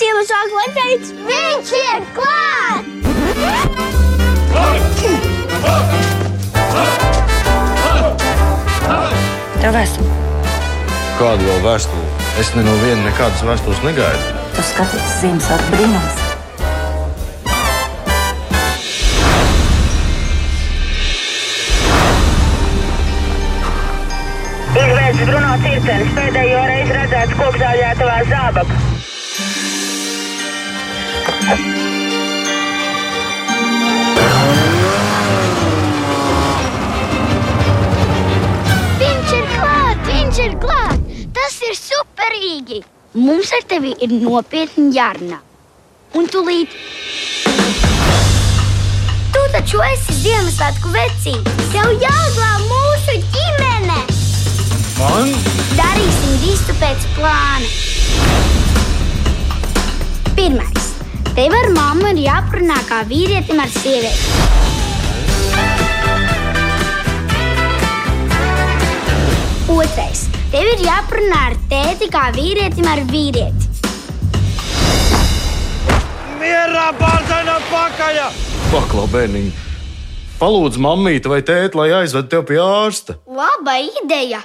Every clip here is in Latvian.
Ziemassvētku lepēts, viņš ir klāt! Tev vēstule. Kādu vēl vēstuli? Es ne no viena nekādas vēstules negaidu. Tu skaties Ziemassvētku brīnums. Cirkens, pēdējo reizi redzēts kokzāļētavā zābaka. Viņš ir klāt! Viņš ir klāt! Tas ir superīgi! Mums ar tevi ir nopietni jārunā. Un tūlīt. Tu taču esi Ziemassvētku vecītis. Tev jāglāb mūsu ģimene! Man? Darīsim visu pēc plāna. Pirmais. Tev ar mammu ir jāprunā kā vīrietim ar sievieti. Otrais. Tev ir jāprunā ar tēti kā vīrietim ar vīrieti. Mierā pārsēnā pakaļ! Paklau, bērniņ! Palūdz mammīti vai tēti, lai aizved tevi pie ārsta. Laba ideja!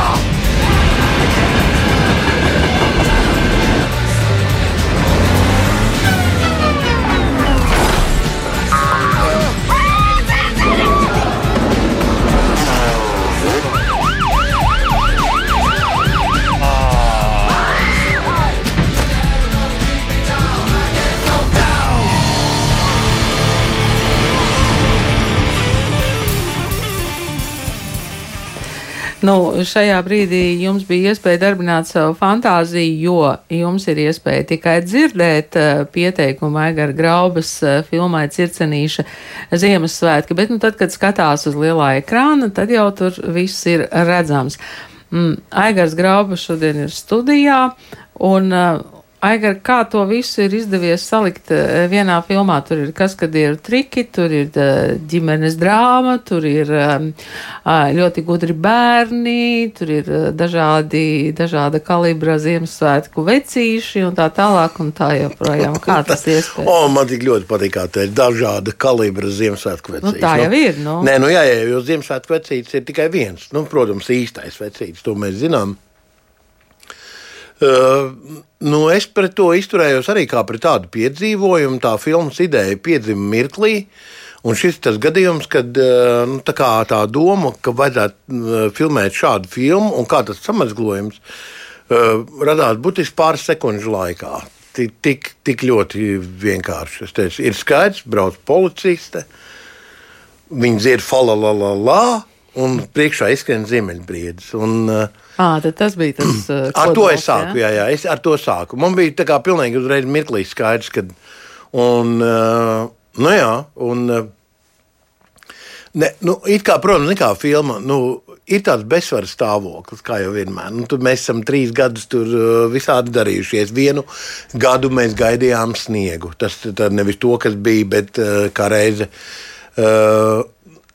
Nu, šajā brīdī jums bija iespēja darbināt savu fantāziju, jo jums ir iespēja tikai dzirdēt uh, pieteikumu Aigara Graubas uh, filmai Circenīša Ziemassvētki, bet nu, tad, kad skatās uz lielā ekrāna, tad jau tur viss ir redzams. Mm, Aigars Graubas šodien ir studijā, un uh, Aigar, kā to visu ir izdevies salikt eh, vienā filmā? Tur ir kas, kad ir triki, tur ir eh, ģimenes drāma, tur ir ā, ļoti gudri bērni, tur ir eh, dažādi, dažāda kalibra Ziemassvētku vecīši un tā tālāk un tā joprojām. Kā tas iespējams? O, man tik ļoti patīk, kā tā ir dažāda kalibra Ziemassvētku vecītes. Nu, tā jau ir, nu. Nē, nu jā, jā, jo Ziemassvētku vecītes ir tikai viens. Nu, protams, īstais vecītis, to mēs zinām. Uh, nu es pret to izturējos arī kā pret tādu piedzīvojumu. Tā filmas ideja piedzima mirklī. Un šis ir tas gadījums, kad uh, nu, tā, tā doma, ka vajadzētu uh, filmēt šādu filmu, un kā tas samazglojums radās būtiski pāris sekundžu laikā. Tik, tik, ļoti vienkārši. Teicu, ir skaidrs, brauc policiste, viņi dzied falalala, un priekšā izskrien ziemeļbriedis. Un, À, tas bija tas. Uh, Ar to es sāku. Jā, jā, es ar to sāku. Man bija tā kā pilnīgi uzreiz mirklī skaidrs, ka. Un, nu jā, un. Ne, nu, it kā, protams, nekā filma. Nu, ir tāds bezsvaru stāvoklis, kā jau vienmēr. Nu, tur mēs esam trīs gadus tur visādi darījušies. Vienu gadu mēs gaidījām sniegu. Tas nevis to, kas bija, bet kā reize. Uh,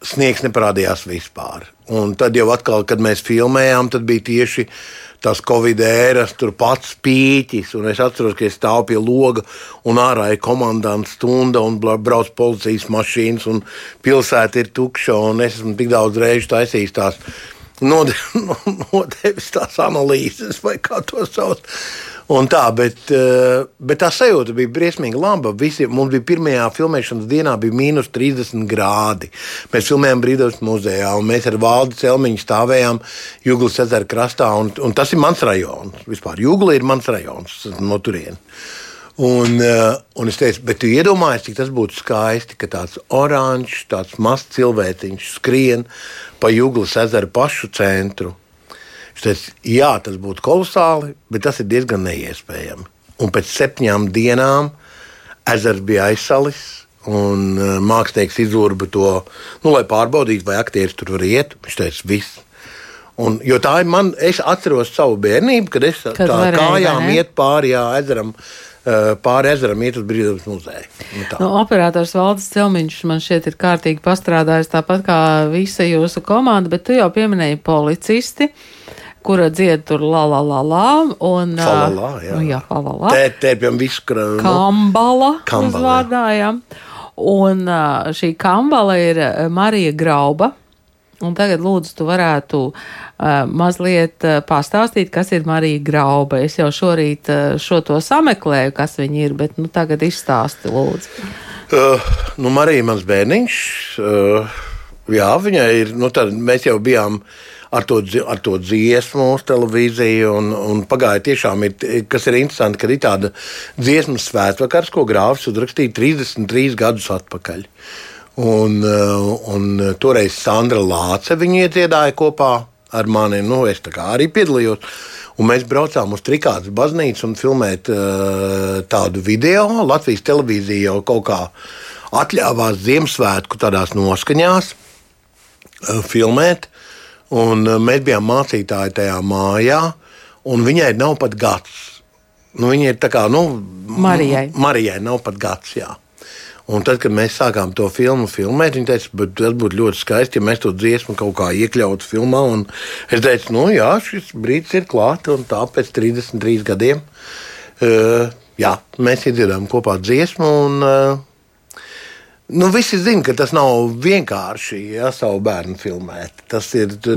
Sniegs neparādījās vispār. Un tad jau atkal, kad mēs filmējām, tad bija tieši tās Covid ēras, tur pats pīķis. Es atceros, ka es stāvu pie loga un ārā ir komandants stunda un brauc policijas mašīnas un pilsēta ir tukša. Es esmu tik daudz reižu taisījis tās node- nodevis tās analīzes vai kā to sauc. Tā, bet, eh, bet tā sajūta bija briesmīgi laba. Visi, mums bija pirmajā filmēšanas dienā bija mīnus 30 grādi. Mēs filmējām Brīvdabas muzejā, un mēs ar Valdi Celmiņu stāvējām Jūglas ezera krastā. Un, un tas ir mans rajons. Vispār Jūgla ir mans rajons no turienes. Un, eh, un es teicu, bet tu iedomājies, cik tas būtu skaisti, ka tāds oranžs, tāds mazs cilvēciņš skrien pa Jūglas ezeru pašu centru. Es teicu, jā, tas būtu kolosāli, bet tas ir diezgan neiespējami. Un pēc septiņām dienām ezers bija aizsalis. Un uh, mākslinieks izurba to, nu, lai pārbaudītu, vai aktieris tur var iet. Viņš teica, viss. Un, jo tā ir man, es atceros savu bērnību, kad es Kad tā varēja, kājām iet pāri ezeram, eh, pāri ezeram, iet uz brīvības muzeju. Nu. Nu, operators Valdis Celmiņš man šķiet ir kārtīgi pastrādājis tāpat kā visa jūsu komanda, bet tu jau pieminēji policisti, kura dzied tur la la la la un Fa la ā, la, jā. nu, jā, fa la la. Tē, tērpjam visu, ka, nu, Kambala, Kambala, uzvārdā, jā. Un šī kambala ir Marija Grauba. Un tagad, lūdzu, tu varētu uh, mazliet uh, pastāstīt, kas ir Marija Grauba. Es jau šorīt uh, šo to sameklēju, kas viņa ir, bet nu, tagad izstāsti, lūdzu. Uh, nu, Marija, mans bērniņš, uh, jā, viņai ir, nu, tad mēs jau bijām ar to, ar to dziesmu uz televīziju, un, un pagāja tiešām, ir, kas ir interesanti, ka ir tāda dziesmu svētvakars, ko grāfs uzrakstīja 33 gadus atpakaļ. Un, uh, un toreiz Sandra Lāce viņu iedziedāja kopā ar mani. Nu, es arī piedalījos. Un mēs braucām uz Trikātas baznīcu un filmēt uh, tādu video. Latvijas televīzija jau kaut kā atļāvās Ziemassvētku tādās noskaņās uh, filmēt. Un, uh, mēs bijām mācītāji tajā mājā, un viņai nav pat gads. Nu, viņa ir tā kā, nu, Marijai. Marijai nav pat gads. Jā. Un tad, kad mēs sākām to filmu filmēt, viņa teica, "Bet tas būtu ļoti skaisti, ja mēs to dziesmu kaut kā iekļautu filmā. Un es teicu, nu jā, šis brīdis ir klāts, un tā pēc 33 gadiem uh, jā, mēs iedziedām kopā dziesmu. Un, uh, Nu, visi zina, ka tas nav vienkārši ja, savu bērnu filmēt. Tas ir. To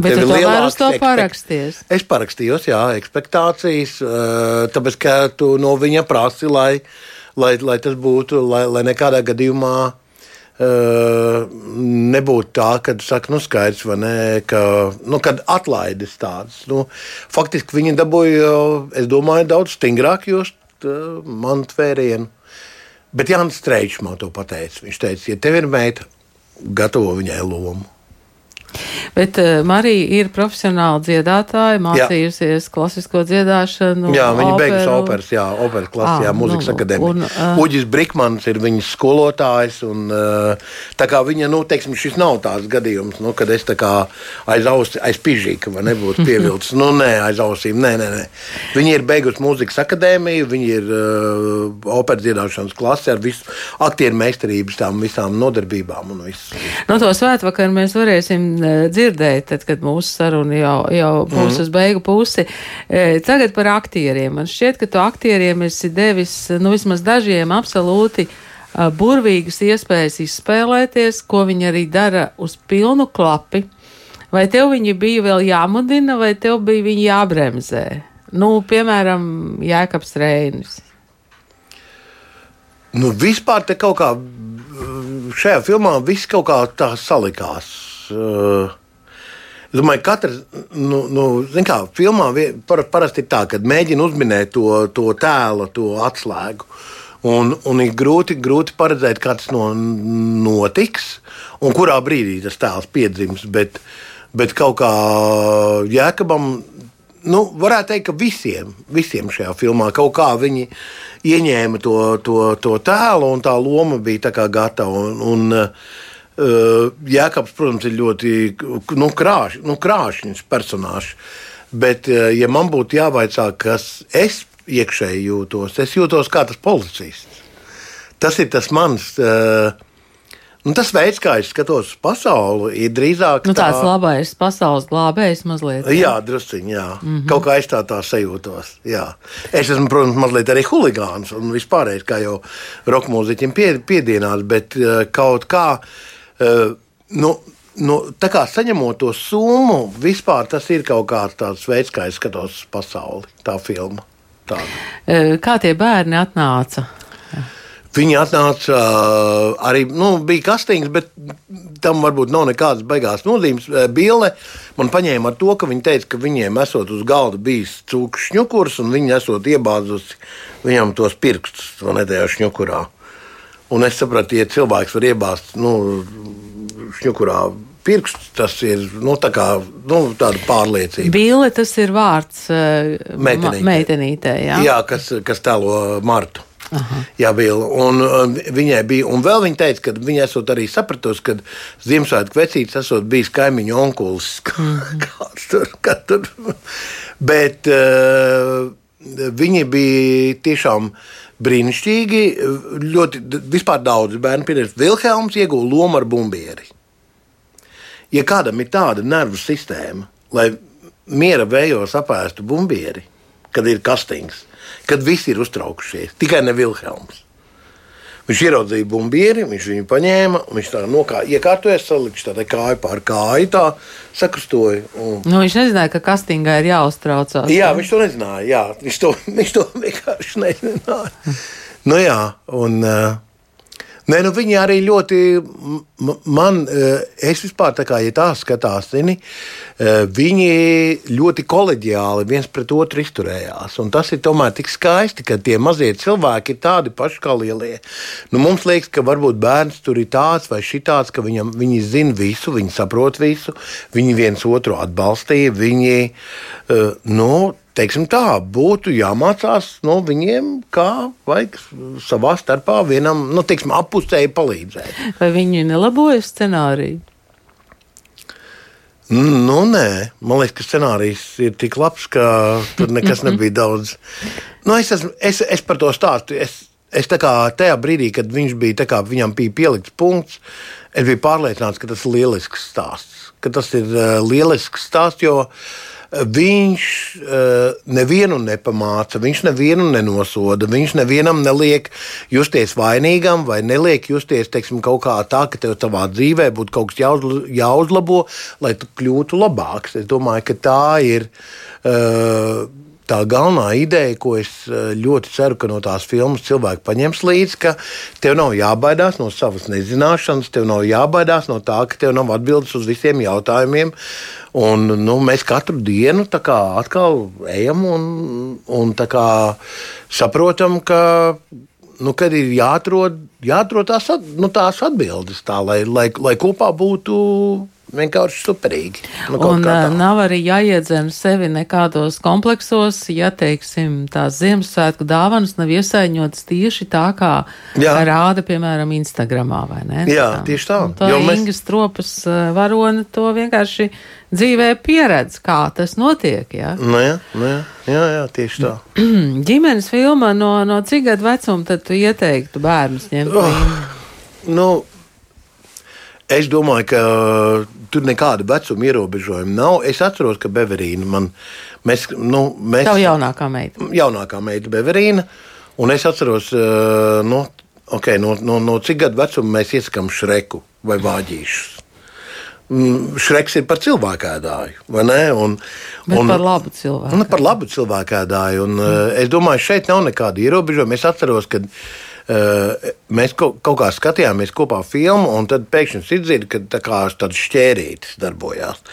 ekspekt- paraksties. Es parakstījos, jā, expectācijas, eh, tāpēc, ka tu no viņa prasi, lai, lai, lai tas būtu, lai, lai nekādā gadījumā eh, nebūtu tā, ka saka, nu, skaidrs, vai ne, ka, nu, kad atlaides tādas. Nu, faktiski viņi dabūja, es domāju, daudz stingrāk just uh, manu tvērienu. Bet Jānis Strēčs man to pateica. Viņš teica, ja tev ir meita, gatavo viņai lomu. Bet uh, Marija ir profesionāla dziedātāja, mācījusies klasisko dziedāšanu. Jā, viņa beigas operu. operas, jā, operas klasē, jā, mūzikas nu, akadēmijā. un, ā. Uģis Brikmans ir viņas skolotājs. Un, uh, tā kā viņa, nu, teiksim, šis nav tāds gadījums, nu, kad es tā kā aiz ausi, aiz pižīka vai nebūtu pievilcis. nu, nē, aiz ausīm, nē, nē, nē. Viņa ir beigusi mūzikas akadēmiju, viņa ir uh, operas dziedāšanas klase ar visu aktieru meistarības, tām visām nodarbībām un visu. No to svētvakarā mēs varēsim eh, dzirdēt, tad, kad mūsu saruna jau, jau būs mm. uz beigu pusi. Eh, Tagad par aktieriem. Man šķiet, ka tu aktieriem esi devis, nu, vismaz dažiem absolūti eh, burvīgas iespējas izspēlēties, ko viņi arī dara uz pilnu klapi. Vai tev viņi bija vēl jāmudina, vai tev bija viņi jābremzē? Nu, piemēram, Jēkabs Reinis. Nu, vispār te kaut kā šajā filmā viss kaut kā tā salikās. Uh, Es domāju, ka katrs, nu, nu, kā, filmā par, parasti ir tā, ka mēģina uzminēt to, to tēlu, to atslēgu. Un, un ir grūti, grūti paredzēt, kā tas no, notiks un kurā brīdī tas tēls piedzims. Bet, bet kaut kā Jēkabam, nu, varētu teikt, ka visiem, visiem šajā filmā kaut kā viņi ieņēma to, to, to tēlu un tā loma bija tā kā gatava. Un, un, Jēkabs, protams, ir ļoti nu, krāš, nu, krāšņs personāžs. Bet, ja man būtu jāvaicā, kas es iekšēji jūtos, es jūtos kā tas policists. Tas ir tas mans. Nu, tas veids, kā es skatos uz pasauli, ir drīzāk Nu, tāds labais pasaules glābējs mazliet. Jā, druskuļi. Jā. Mm -hmm. Kaut kā es tā, tā sajūtos. Jā. Es esmu, protams, mazliet arī huligāns un vispārējais, kā jau roka mūziķim pie, piedienās, bet kaut kā. Uh, nu, Nu, tā kā saņemot to summu, vispār tas ir kaut kāds tāds veids, kā es skatos pasauli. Tā filma. Tāda. Eh, Kā tie bērni atnāca? Viņi atnāca ā, arī, nu, bija kastings, bet tam varbūt nav nekādas baigās nozīmes. Bīle man paņēma ar to, ka viņi teica, ka viņiem esot uz galda bijis cūku šņukurs, un viņi esot iebāzusi viņam tos pirkstus to nedēļu šņukurā. Un es sapratu, ja cilvēks var iebāzt nu, šņukurā pirkstus, tas ir nu, tā kā, nu, tāda pārliecība. Bīle tas ir vārds eh, Meitenītei. ma- meitenītei. Jā. Jā, kas, kas tēlo Martu. Jā, bija. Un, un viņai bija, un vēl viņa teica, ka viņa esot arī sapratusi, ka Ziemassvētku vecītis esot bijis kaimiņu onkulis. Kāds tur, kā tur. Bet uh, viņi bija tiešām brīnišķīgi. Ļoti vispār daudz bērnu pieredzējuši. Vilhelms ieguva lomu ar bumbieri. Ja kādam ir tāda nervu sistēma, lai miera vējos apēstu bumbieri, kad ir kastings, kad visi ir uztraukušies, tikai ne Vilhelms. Viņš ieraudzīja bumbieri, viņš viņu paņēma, viņš tā nokā, iekārtoja, salika tādā kāju pār kāju, tā sakrustoja. Un... Nu, viņš nezināja, ka kastingā ir jāuztraucās. Jā, viņš to nezināja. Jā, viņš, to, viņš to vienkārši nezināja. nu, jā, un, uh, Nē, nu viņi arī ļoti, man, eh, es vispār tā kā, ja tā skatās, zini, eh, viņi ļoti koleģiāli viens pret otru izturējās. Un tas ir tomēr tik skaisti, ka tie mazie cilvēki ir tādi paši kā lielie. Nu, mums liekas, ka varbūt bērns tur ir tāds vai šitāds, ka viņam, viņi zina visu, viņi saprot visu, viņi viens otru atbalstīja, viņi, uh, nu, teiksim tā, būtu jāmācās no viņiem, kā vajag savā starpā vienam, nu, teiksim, apusēji palīdzēt. Vai viņi nelaboja scenāriju? Nu, nē, man liekas, ka scenārijs ir tik labs, ka tur nekas nebija daudz. Nu, es, esmu, es, es par to stāstu. Es, es tajā brīdī, kad viņš bija, kā, viņam bija pielikts punkts, es biju pārliecināts, ka tas ir lielisks stāsts. Ka tas ir uh, lielisks stāsts, jo uh, viņš uh, nevienu nepamāca, viņš nevienu nenosoda, viņš nevienam neliek justies vainīgam vai neliek justies teiksim, kaut kā tā, ka tev savā dzīvē būtu kaut kas jāuzla, jāuzlabo, lai tu kļūtu labāks. Es domāju, ka tā ir. Uh, tā galvenā ideja, ko es ļoti ceru, ka no tās filmas cilvēki paņems līdzi, ka tev nav jābaidās no savas nezināšanas, tev nav jābaidās no tā, ka tev nav atbildes uz visiem jautājumiem. Un, nu, mēs katru dienu atkal ejam un, un saprotam, ka, nu, kad ir jāatrod, jāatrod tās, nu, tās atbildes, tā, lai, lai, lai kopā būtu vienkārši superīgi. Nu, un nav arī jāiedzen sevi nekādos kompleksos, ja, teiksim, tās Ziemassvētku dāvanas nav iesaiņotas tieši tā, kā Jā. rāda, piemēram, Instagramā, vai ne? Jā, tā, tieši tā. Un tā mēs... Ingas tropas varone to vienkārši dzīvē pieredz, kā tas notiek, jā? Nu, jā, nu, jā, jā, jā, tieši tā. Ģimenes filma no, no cik gadu vecuma tad tu ieteiktu bērnus ņemt? Oh, nu, Es domāju, ka tur nekāda vecuma ierobežojuma nav. Es atceros, ka Beverīna man. Mēs, nu, mēs, Tev jaunākā meita. Jaunākā meita Beverīna. Un es atceros, nu, okay, no, no, no cik gadu vecuma mēs iesakām šreku vai vāģīšus. Mm, šreks ir par cilvēku ēdāju, vai ne? Un, Bet un, par labu cilvēku. Un par labu cilvēku ēdāju. Un, mm. Es domāju, šeit nav nekāda ierobežojuma. Es atceros, ka Eh, mēs kaut, kaut kā skatījāmies kopā filmu, un tad pēkšņi izdzird, ka tā kā tāds šķērītis darbojās.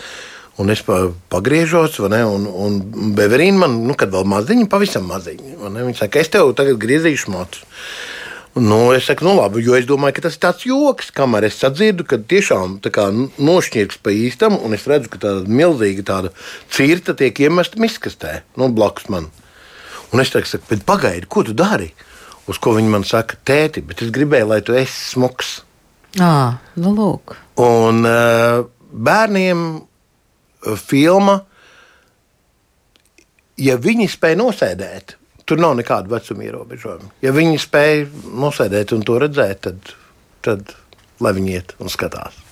Un es pagriežos, ne, un, un Beverīna man, nu, kad vēl maziņa, pavisam maziņa, viņa saka, es tev tagad griezīšu motu. Nu, es saku, nu labi, jo es domāju, ka tas ir tāds joks, kamēr es sadzirdu, ka tiešām nošķirts pa īstam, un es redzu, ka tāda milzīga tāda cirta tiek iemesta miskastē, nu, blakus man. Un es saku, pagaidi, ko tu dari? Uz ko viņi man saka, tēti, bet es gribēju, lai tu esi smuks. À, nu lūk. Un uh, bērniem filma, ja viņi spēj nosēdēt, tur nav nekāda vecuma ierobežojuma. Ja viņi spēj nosēdēt un to redzēt, tad, tad lai viņi iet un skatās.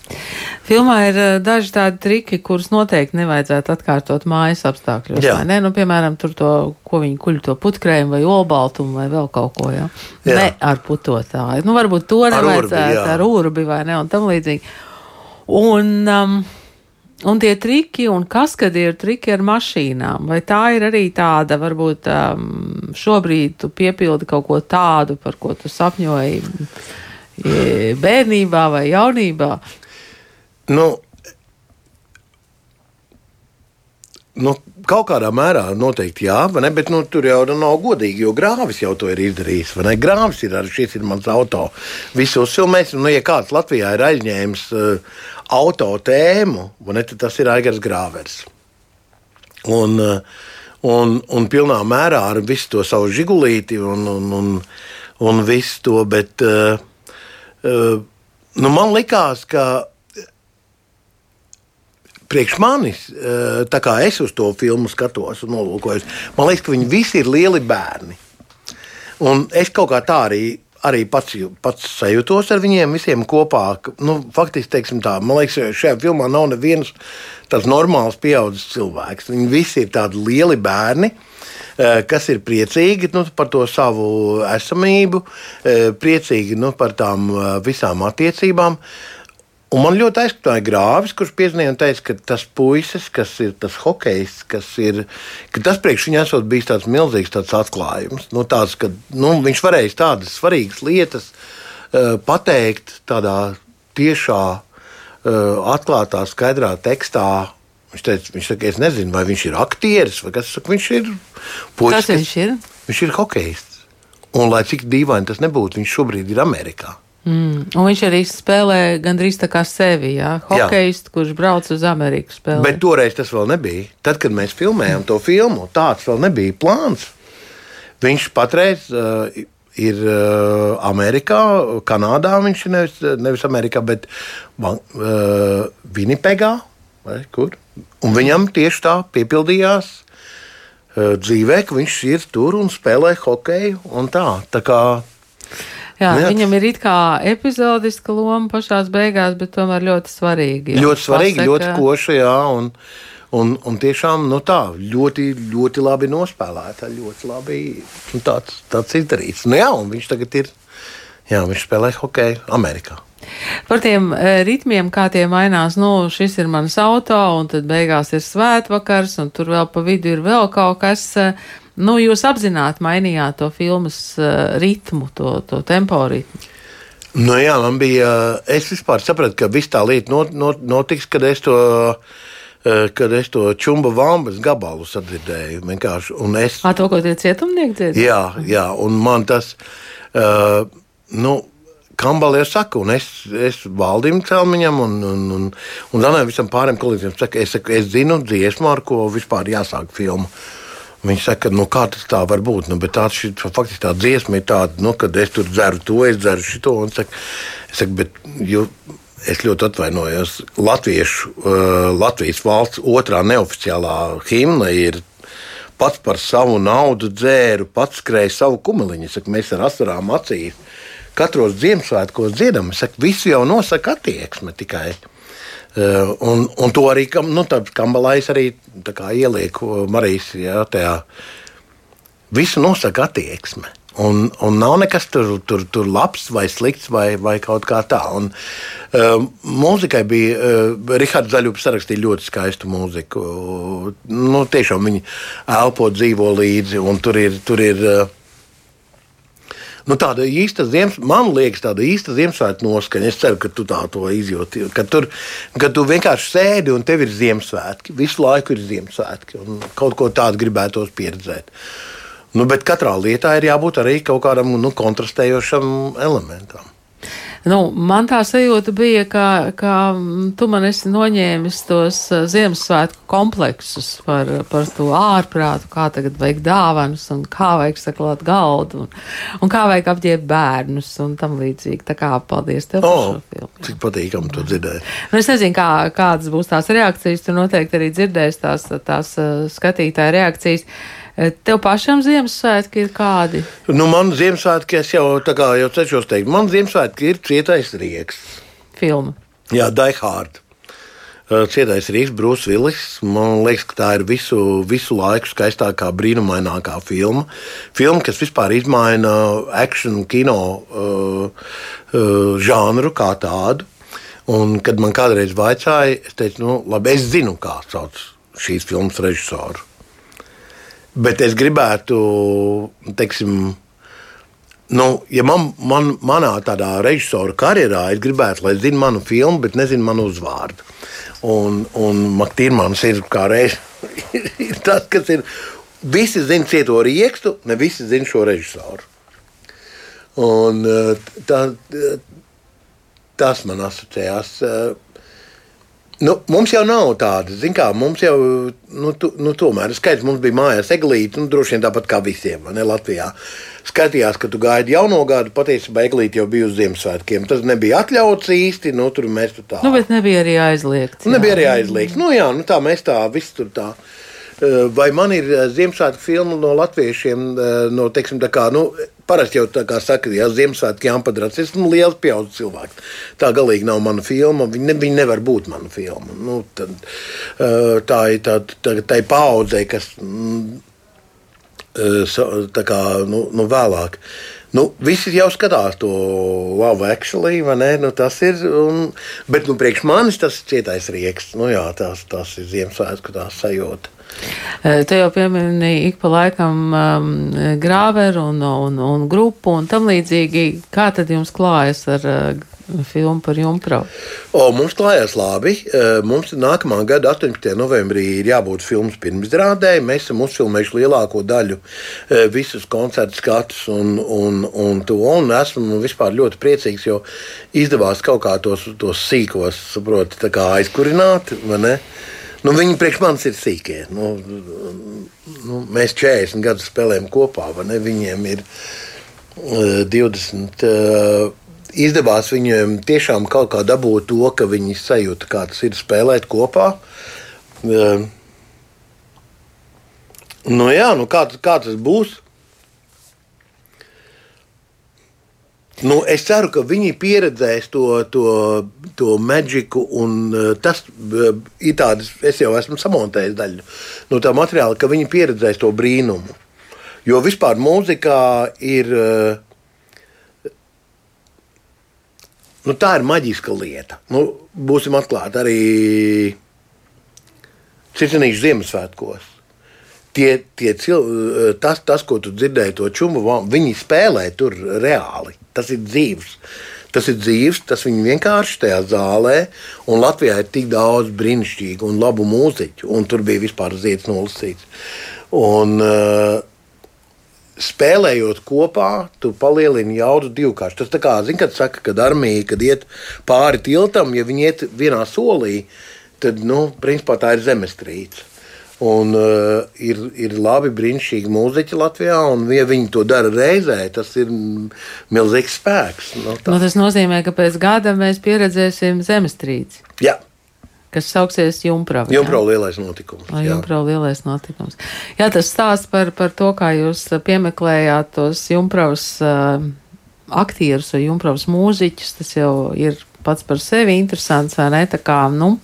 Filmā ir uh, daži tādi triki, kurus noteikti nevajadzētu atkārtot mājas apstākļos. Ne? Nu, piemēram, tur to, ko viņi kuļ to putkrējumu vai olbaltumu vai vēl kaut ko. Ja? Jā. Ne ar putotāju. Nu, varbūt to nevajadzētu ar, ar urbi vai ne un tam līdzīgi. Un, um, un tie triki, un kas kad ir triki ar mašīnām, vai tā ir arī tāda, varbūt um, šobrīd tu piepildi kaut ko tādu, par ko tu sapņoji bērnībā vai jaunībā? Nu, nu, kaut kādā mērā noteikti jā, bet nu, tur jau nav godīgi, jo grāvis jau to ir izdarījis. Grāvis ir arī šis ir mans auto. Visu uzfilmēs, nu, ja kāds Latvijā ir aizņēmis uh, auto tēmu, ne, tad tas ir Aigars Grāvers. Un, uh, un, un pilnā mērā ar visu to savu žigulīti un, un, un un visu to. Bet, uh, uh, nu, man likās, ka priekš manis, uh, tā kā es uz to filmu skatos un nolūkojos, man liekas, ka viņi visi ir lieli bērni. Un es kaut kā tā arī arī pats, pats sajūtos ar viņiem visiem kopā. Nu, faktiski, tā, man liekas, šajā filmā nav nevienas tāds normāls pieaugušs cilvēks. Viņi visi ir tādi lieli bērni. Eh, kas ir priecīgi nu, par to savu esamību, eh, priecīgi nu, par tām eh, visām attiecībām. Un man ļoti aizskatoja grāvis, kurš piezīmēja un teica, ka tas puisis, kas ir tas hokejs, kas ir, ka tas priekš viņa esot bijis tāds milzīgs tāds atklājums. Nu, tāds, ka, nu, viņš varēja tādas svarīgas lietas uh, pateikt tādā tiešā, uh, atklātā, skaidrā tekstā. Viņš teica, viņš saka, es nezinu, vai viņš ir aktieris vai kas saka, viņš ir puisis. Kas viņš ir? Viņš ir hokejs. Un lai cik dīvaini tas nebūtu, viņš šobrīd ir Amerikā. Mm. Un viņš arī spēlē gandrīz tā kā sevi, jā, hokejistu, kurš brauc uz Ameriku spēlēt. Bet toreiz tas vēl nebija. Tad, kad mēs filmējām to filmu, tāds vēl nebija plāns. Viņš patreiz uh, ir uh, Amerikā, Kanādā. Viņš ir nevis, nevis Amerikā, bet uh, Winnipegā. Kur? Un viņam tieši tā piepildījās uh, dzīvē, ka viņš ir tur un spēlē hokeju. Un tā, tā kā Jā, nu, jā. Viņam ir it kā epizodiska loma pašā beigās, bet tomēr ļoti svarīga. Ļoti svarīga, pasaka. ļoti koša. Jā, un, un, un tiešām nu tā, ļoti, ļoti labi nospēlēta. Ļoti labi nu tāds, tāds izdarīts. Nu, jā, viņš tagad ir. Jā, viņš spēlē hokeju Amerikā. Par tiem e, ritmiem, kā tie mainās, nu, šis ir mans auto, un tad beigās ir svētvakars, un tur vēl pa vidu ir vēl kaut kas. E, Nu, jūs apzināti mainījāt to filmas uh, ritmu, to, to tempo ritmu. Nu, jā, man bija. Es vispār sapratu, ka viss tā lieta not, not, notiks, kad es to. Eh, kad es to čūnu vāmbas gabalu sadzirdēju, vienkārši. Es, à, to, ko tie cietumnieki dzirdēja? Jā, jā, un man tas, uh, nu, Kambala jau saka, un es, es valdim celmiņam, un, un, un, un Zanai visam pārējiem kolēģiem saka, es, saku, es zinu dziesmu, ar ko vispār jāsāk filmu. Uh, Viņi saka, nu, kā tas tā var būt. Nu, tā, šī, faktiski tā dziesma ir tāda, nu, kad es tur dzeru to, es dzeru šo. Saka, es saku, bet jo, es ļoti atvainojos. Latviešu, uh, Latvijas valsts otrā neoficiālā himna ir pats par savu naudu dzēru, pats skrēja savu kumeliņu. Saku, mēs ar asarām acīs katros Ziemassvētkos dziedam. Saku, visu jau nosaka attieksme tikai. Eh, un, un to arī nu, Kambalais arī ielieku Marijas jā, tajā. Visu nosaka attieksme. Un, un nav nekas tur, tur, tur labs vai slikts vai, vai kaut kā tā. Un, uh, mūzikai bija, uh, Rihards Zaļups sarakstīja ļoti skaistu mūziku. Nu, tiešām viņi elpo, dzīvo līdzi, un tur ir, tur ir uh, nu, tāda īsta Ziemassvētku, man liekas, tāda īsta Ziemassvētku noskaņa. Es ceru, ka tu tā to izjūti. Kad, tur, kad tu vienkārši sēdi un tev ir Ziemassvētki, visu laiku ir Ziemassvētki, kaut ko tādu gribētos pieredzēt. Nu, bet katrā lietā ir jābūt arī kaut kādam nu, kontrastējošam elementam. Nu, man tā sajūta bija, ka, ka tu man esi noņēmis tos uh, Ziemassvētku kompleksus par, par to ārprātu, kā tagad vajag dāvanas un kā vajag saklāt galdu un, un kā vajag apģērbt bērnus un tam līdzīgi. Tā kā paldies tev oh, par šo filmu. Cik patīkam to dzirdēt. Nu, es nezinu, kā, kādas būs tās reakcijas, tu noteikti arī dzirdēsi tās, tās uh, skatītāja reakcijas. Eh, tev pašam Ziemassvētki ir kādi? Nu, man Ziemassvētki, jau tā kā jau cenšos teikt, man Ziemassvētki ir cietais rieks. Filma. Jā, Die Hard. Eh, cietais Rīgas, Brūss Villis. Man liekas, ka tā ir visu, visu laiku skaistākā, brīnumainākā filma. Filma, kas vispār izmaina akciju kino uh, uh, žanru kā tādu. Un, kad man kādreiz vaicāja, es teicu, nu, labi, es zinu, kā sauc šīs filmas režisoru. Bet es gribētu, teiksim, nu, ja man, man, manā tādā režisora karjerā, es gribētu, lai zinātu manu filmu, bet nezinu manu uzvārdu. Un, un Maktīrmans ir kā reizes tas, kas ir. Visi zina cieto riekstu, ne visi zina šo režisoru. Un, tā, tas man asociējās. Nu, mums jau nav tāda, kā mums jau, nu, tu, nu tomēr, skaidrs, mums bija mājās eglīte, nu, droši vien tāpat kā visiem, ne, Latvijā. Skatījās, ka tu gaidi jauno gadu, patiesībā eglīte jau bija uz Ziemassvētkiem. Tas nebija atļauts īsti, nu, tur mēs tur tā. Nu, bet nebija arī aizliegts. Nu, nebija arī aizliegts. Nu, jā, nu, tā mēs tā, viss tur tā. Eh, Vai man ir eh, Ziemassvētku filma no latviešiem, eh, no, teiksim, tā kā, nu, parasti jau tā kā saka, ja Ziemassvētku jāmpadrats, es esmu liels pieaudzis cilvēks. Tā galīgi nav mana filma, viņa, ne, viņa nevar būt mana filma. Nu, tad, eh, tā ir tā, tā, tā ir paaudzē, kas mm, eh, tā kā, nu, nu, vēlāk. Nu, visi jau skatās to Love Actually, vai ne? Nu, tas ir. Un, bet, nu, priekš manis tas ir cietais rieks. Nu, jā, tas, tas ir Ziemassvētku sajūta. Eh, Te jau pieminēja ik pa laikam um, grāveru un, un, un grupu un tam līdzīgi. Kā tad jums klājas ar uh, filmu par Jumpravu? O, mums klājās labi. Eh, Mums nākamā gada 18. novembrī ir jābūt filmas pirmizrādē. Mēs esam uzfilmējuši lielāko daļu eh, visus koncertu skatus un, un, un to. Un esmu vispār ļoti priecīgs, jo izdevās kaut kā tos, tos sīkos saproti, aizkurināt. Nu, viņi priekš manis ir sīkie. Nu, nu, mēs 40 gadus spēlējam kopā, vai ne? Viņiem ir eh, 20. eh, Izdevās viņiem tiešām kaut kā dabūt to, ka viņi sajūta, kā tas ir spēlēt kopā. Eh, Nu, jā, nu kā, kā tas būs? Nu, es ceru, ka viņi pieredzēs to, to, to maģiku, eh, tas eh, ir tāds, es jau esmu samontējis daļu no tā materiāla, ka viņi pieredzēs to brīnumu. Jo vispār mūzikā ir. eh, Nu, tā ir maģiska lieta. Nu, būsim atklāti arī Citrusnīšu Ziemassvētkos. Tie, tie cil, tas, tas, ko tu dzirdēji, to čūmu, viņi spēlē tur reāli. Tas ir dzīves. Tas ir dzīves, tas viņi vienkārši tajā zālē. Un Latvijā ir tik daudz brīnišķīgu un labu mūziķu, un tur bija vispār zieds nolasīts. Un, uh, spēlējot kopā, tu palielini jaudu divkārši. Tas tā kā, zin, kad saka, kad armija, kad iet pāri tiltam, ja viņi iet vienā solī, tad, nu, principā tā ir zemestrīce. Un uh, ir, ir labi, brīnišķīgi mūziķi Latvijā, un ja viņi to dara reizē, tas ir milzīgs spēks. Nu, tā. Nu, tas nozīmē, ka pēc gada mēs pieredzēsim zemestrīci, Jā, kas sauksies Jumprava. jā? Junkrau lielais notikums. Jā. Jumprau lielais notikums. Jā, tas stāsts par, par to, kā jūs uh, piemeklējāt tos Jumpravas uh, aktierus vai Jumpravas mūziķus, tas jau ir pats par sevi interesants, vai ne? Tā kā, nu,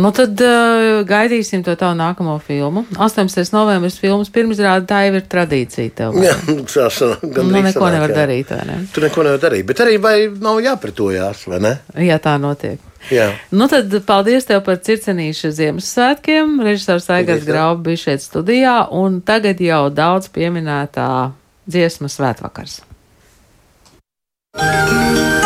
nu tad uh, gaidīsim to tavu nākamo filmu. 18. novembris filmas pirmizrāde, tā jau ir tradīcija tev. vai Jā, ne? tas gan Nu, neko nevar darīt, vai ne? Tur neko nevar darīt. Bet arī vai nav jāpretojās, vai ne? Jā, tā notiek. Jā. Nu tad paldies tev par circenīšu Ziemassvētkiem. Režisors Aigars Graubs bija šeit studijā un tagad jau daudz pieminētā dziesmas svētvakars. Thank you.